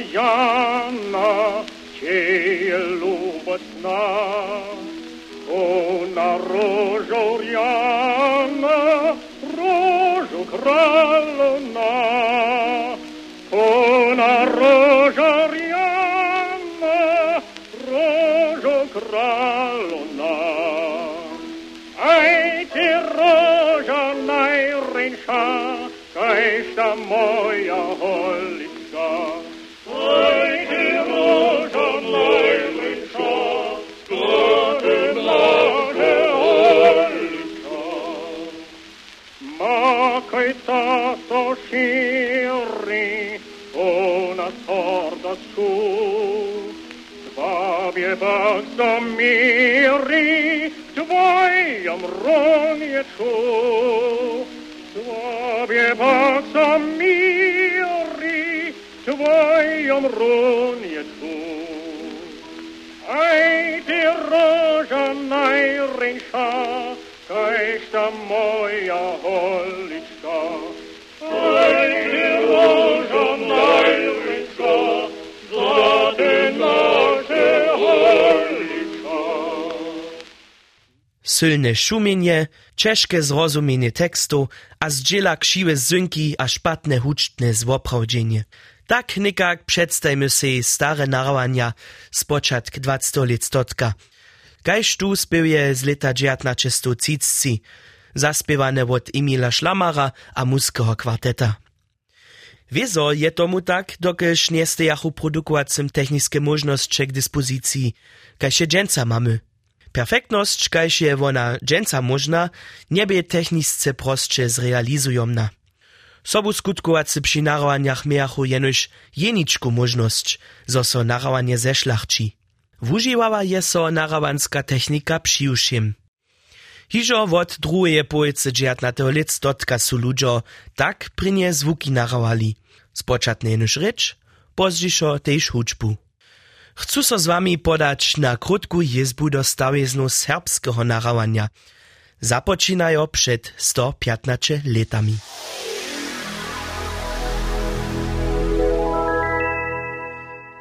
Mariana, ce ljubotna, ona rožo rjana, rožu kraj. do miri tvojem ronjeću. Tobie Bog zamiri tvojem ronjeću. Sylne szumienie, ciężkie zrozumienie tekstu, a zdziela krzywe zynki a szpatne huczne zwoprawdzenie. Tak nikak przedstajmy sobie stare narawanja z początk 20 lat stotka. Kajż tu spewie z lata 1930, zaspiewane od Emila Szlamara a muskiego kwarteta. Wieso je tomu tak, dokelž nestejachu produkowacym techniskie możności k dyspozycji, kaž je dżęca mamy. Perfektność, kaž je wona dżęca można, nie bie technisce prostsze zrealizujomna. Sobu skutkowacy przy narawaniach miachu jenož jeniczku możność, zo so narawanie zeszlachci. Wužiwała je so narawanska technika přiušim. Hižo wot druheje połece dżiatnatego lit stotka su ludźo tak prynie zwuki narawali. Spočatne jenož reč, pozdzišo tež hučbu. Chcу so z wami podać na krótku jezbu do stawiznu serbskiego narawanja. Započinajo przed 115 latami.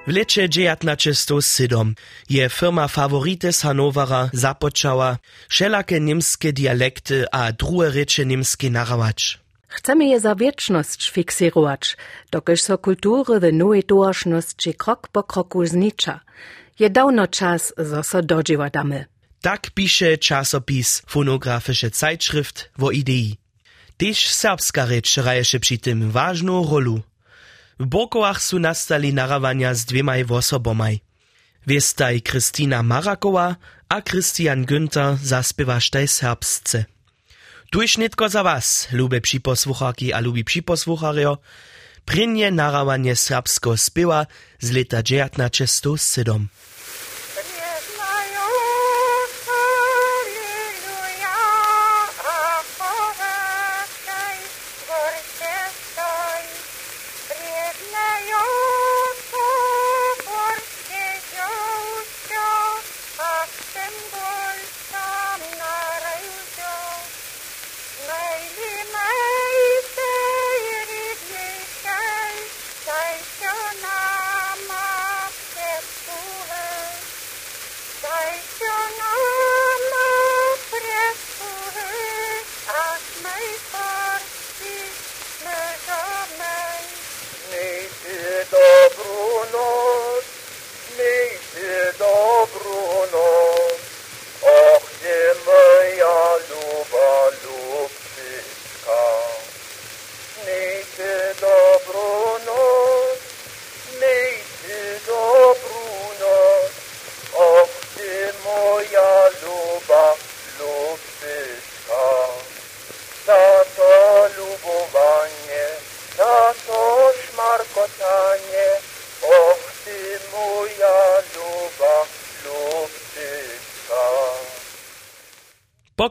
W lecie 1907 je firma Favorites Hannovera zapoczała wszelakie niemskie dialekty a drugie rzeczy niemskie narawać. Chcemy je za wieczność fikserować, dokelž so kultury w nowej doroczności krok po kroku znicza. Je dawno czas, zo so dodziewa damy. Tak pisze czasopis Fonografische Zeitschrift wo idei. Tež serbska reč hraješe przy tym ważną rolu. W Borkowach su nastali narawanja z dwemaj wosobomaj. Wiestaj Kristina Marakowa a Christian Günther zaspiewaštaj serbsce. Tuž nitko za was, lube připosłucharki a lubi připosłucharjo, prinje narawanje serbsko spiewa z leta 1907.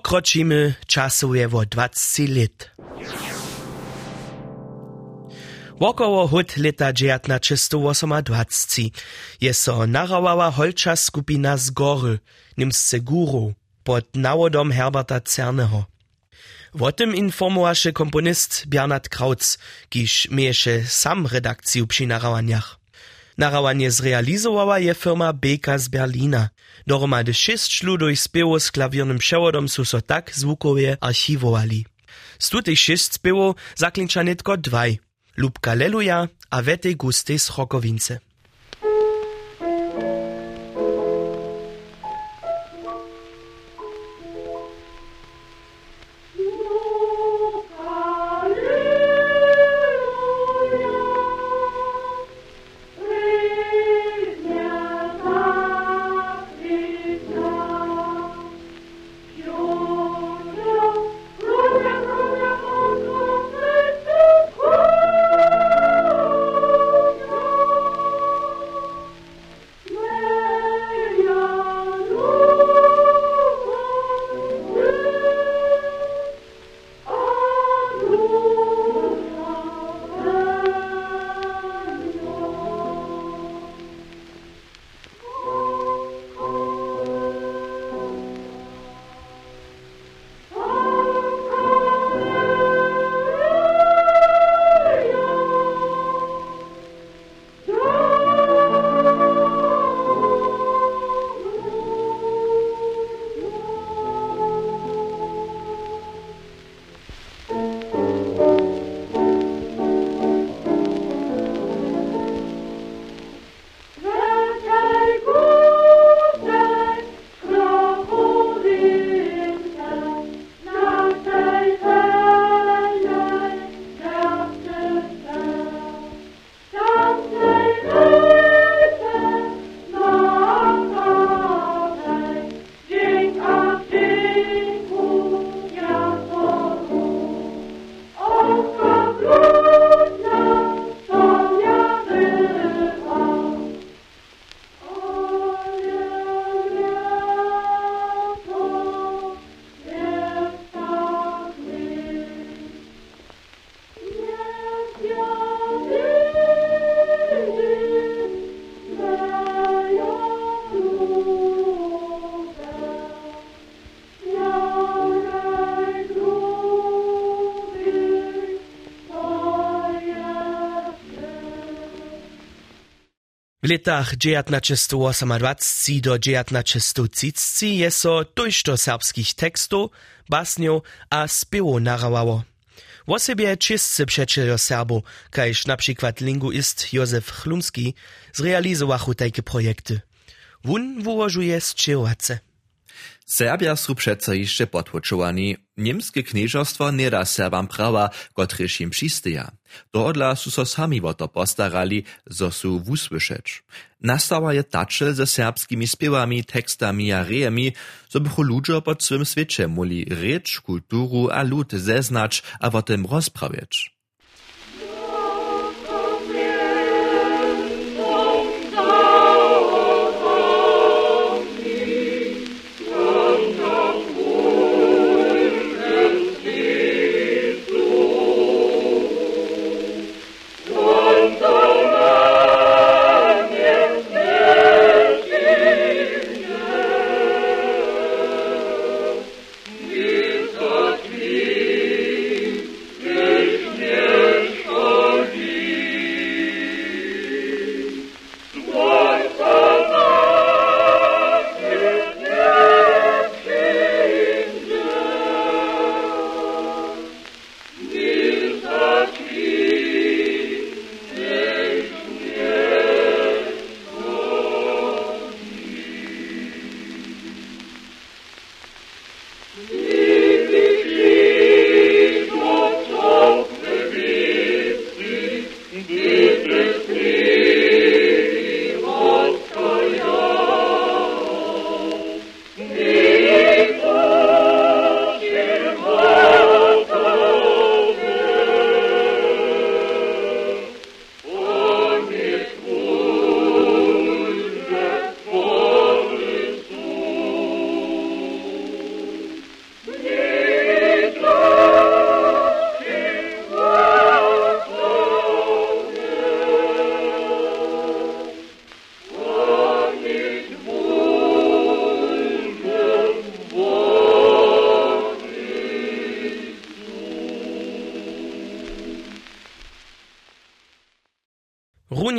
Pokročimy czasuje wo 20 lat. Wokoło hut leta 1928 je so narawała holča skupina z Gory, nimsce guru, pod nawodom Herberta Cerneho. O tym komponist Bernard Krautz, kiż mieješe sam redakciju przy narawaniach. Narawanie zrealizowała je firma Beka z Berlina. Dohromady sześć ludoj spiewo z klawiernym przewodom su tak zvukowie archiwowali. Z tutych sześć spiewo zaklinča netko dwaj. Lubka Leluja a Wetej Gustej z Chokowince. W latach 1928 do 1930 je so tojšto serbskich tekstów, basniow a spiewo narawało. Wosebie czyscy przecielio Serbo, kajż na przykład linguist Józef Chlumski, zrealizowachu takie projekty. Wun wułożuje z. Serbia su přece jeszcze potwórczowani. Niemskie knieżostwo nie da Serbam prawa, kotrež im přisteja. Dohodla su so sami o to postarali, zo su wusłyszeć. Nastała je tače ze serbskimi spiewami, tekstami a rejemi, zo bychu ludzie po swym świecie muli rzecz, kulturu a lud zeznać a o tym rozprawiać.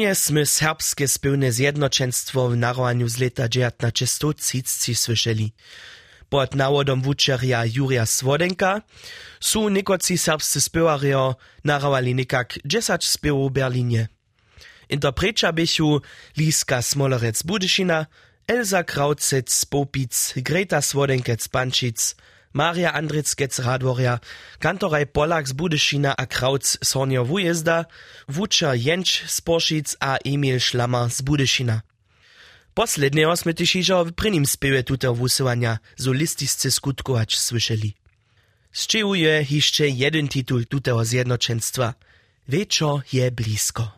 Runie sme serbskie spełne zjednoczeństwo w narodowaniu z leta 1930 słyszeli. Pod nawodom wučerja Jurija Svodenka su niekoci serbscy spewario narawali nekak 10 spewów w Berlinie. Interpreča bychu Liska Smolerec Budyšina, Elza Krautcec z Popic, Greta Svodenkec Maria Andrickec Radworja, kantoraj Polak z Budyšina a Krauc Sonio Wujezda, wučer Jenč z Pošic a Emil Šlamar z Budyšina. Poslednjeho sme tyšižo w prynim spiewie tuteho wusywania solistisce skutkować słyszeli. Zczyłuje jeszcze jeden tytuł tuteho zjednoczeństwa. Wieczor je blisko.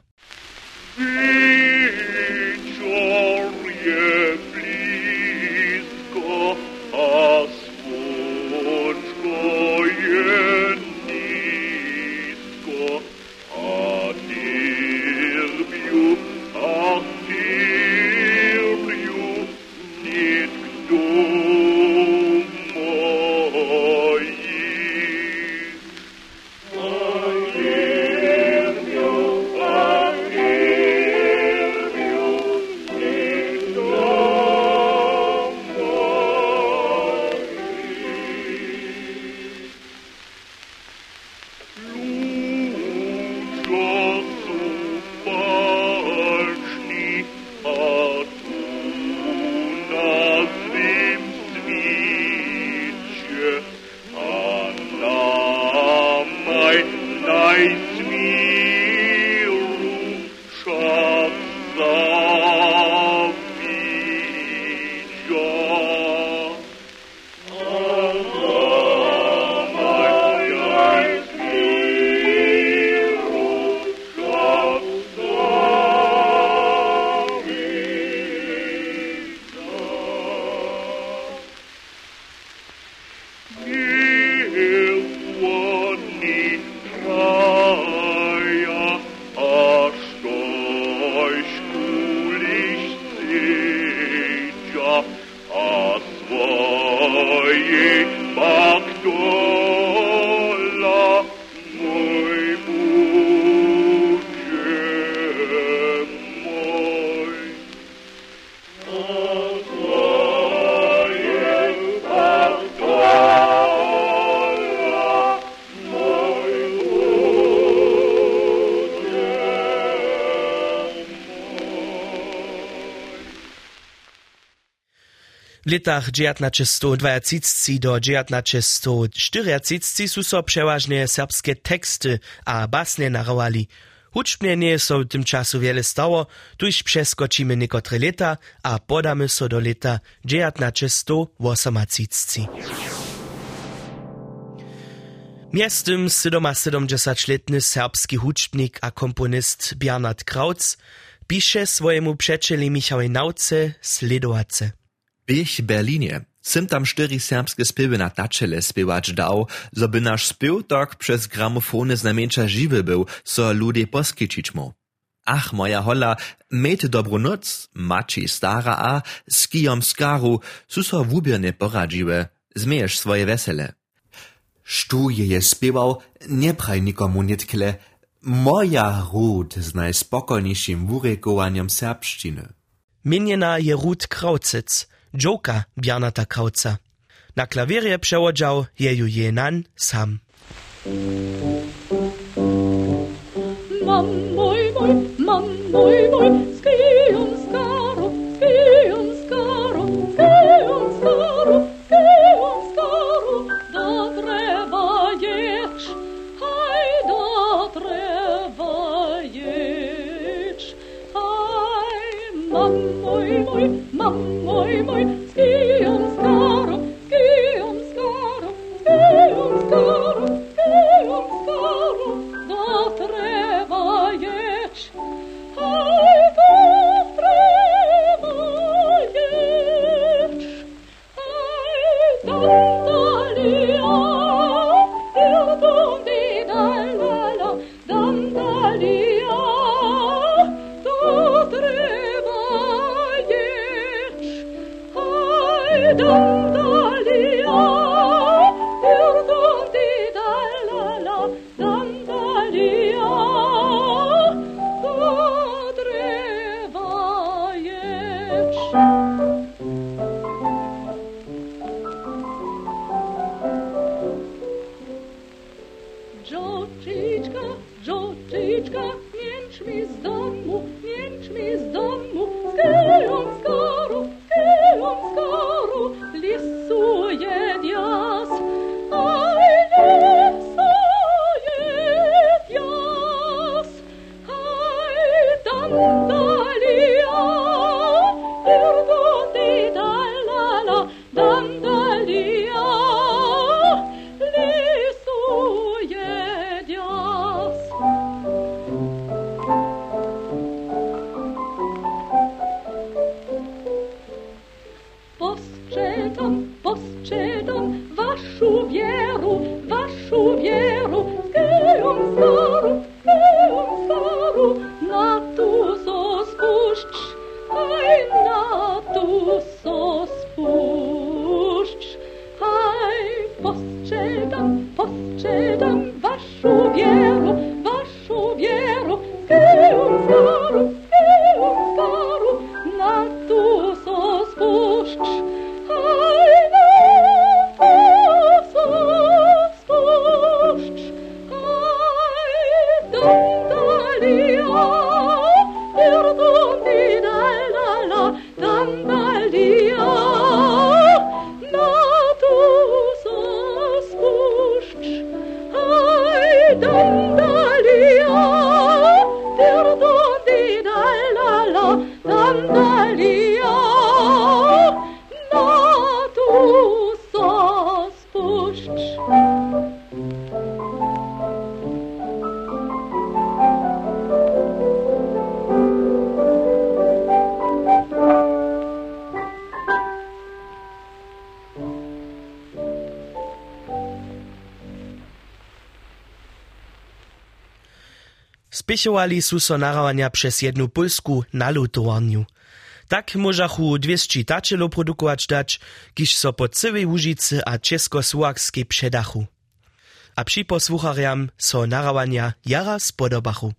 W latach 1920 do 1940 su so przeważnie serbskie teksty a basne narawali. Huczbnie nie so w tym czasu wiele stało, tuż przeskoczymy niekotre lata, a podamy so do lata 1938. Miestem 77-letny serbski huczbnik a komponist Bernard Krautz pisze swojemu przyjacieli Michałej Nauce sledowace. Běh Berlinie. Sym tam cztery serbskie spiewy na taczele spiewać dał, zo by nasz spiew tak przez gramofony znamieńcza żywy był, so ludzie poskiczyć mu. Ach, moja hola, mejte dobru noc, mači stara a, z kijom skaru, su so wubiernie poradziły, zmiejesz swoje wesele. Sztuje je spiewał, nie praj nikomu nitkle, moja ród z najspokojniejszym wurekowaniem serbszczyny. Miniena je Ruth Kraucic, Joker Bjarnata Krauca. Na klavierje przełodział jeju jenan sam. Mam mój, mój, mam mój, mój, mam, moi, moi, mam, moi, moi, ski on Christ. Spiechowali su so narawania przez jedną polsku nalutowarniu. Tak możachu 200 taczelo produkować dać, kiż so po całej Łużycy a Českosłowackiej przedachu. A przy posłuchariam so narawania jara spodobachu.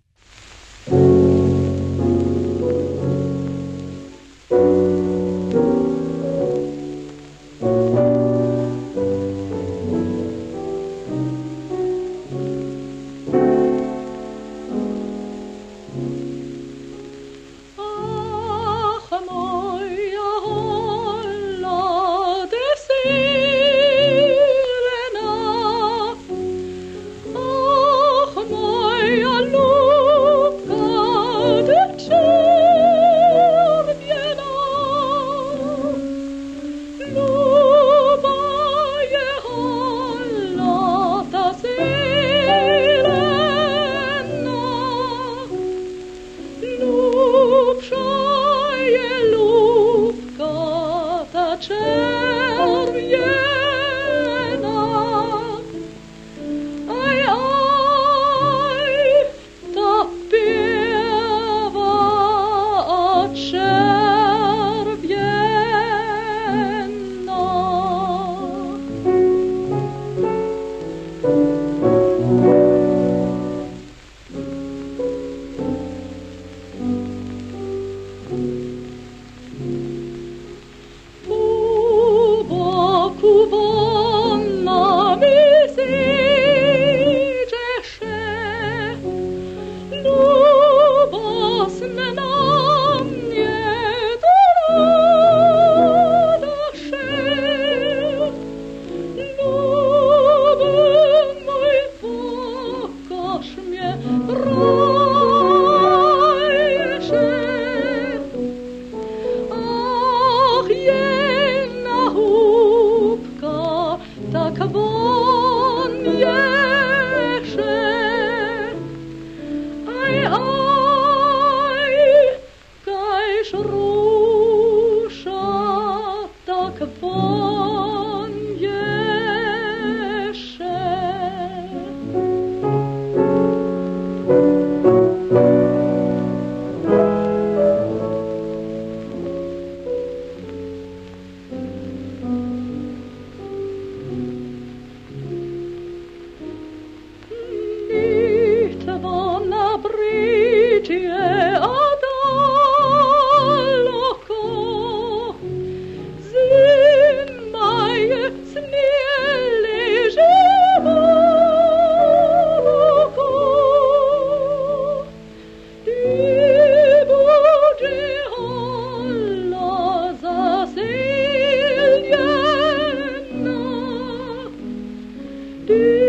Dude.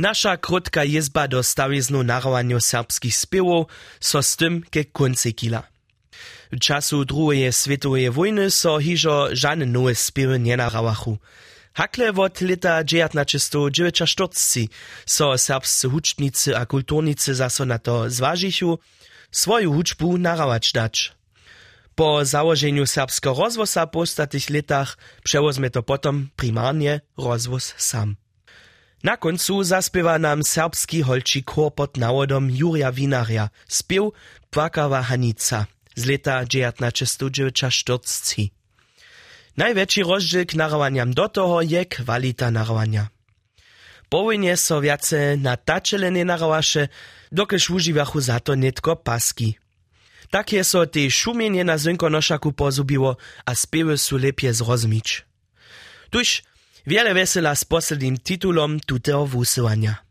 Nasza krótka jezba do stawiznu narawaniu serbskich spiewow so z tym ke konci kila. W czasu drugiej światowej wojny so hižo żadne nowe spiewy nie narawachu. Hakle wot leta 1949 so serbscy hucznicy a kulturnicy zaso na to zważychu, swoju huczbu narawać dać. Po założeniu serbskiego rozwosa po ostatnich latach przewozmy to potom primarnie rozwoz sam. Na końcu zaspiewa nam serbski holči kor pod nawodom Jurija Winaria, spiew Płakawa Hanica z leta 1949. Największy rozdziel k narawaniam do toho je kwalita narawania. Po wojnie so wiace na tačele nie narawaše, dokelž užiwachu za to netko paski. Tak je so te šumienie na zynkonoszaku pozubiło, a spiewy su lepje zrozumieć. Tuż Viene vesela sposa din titulum tute ovuse, Ania.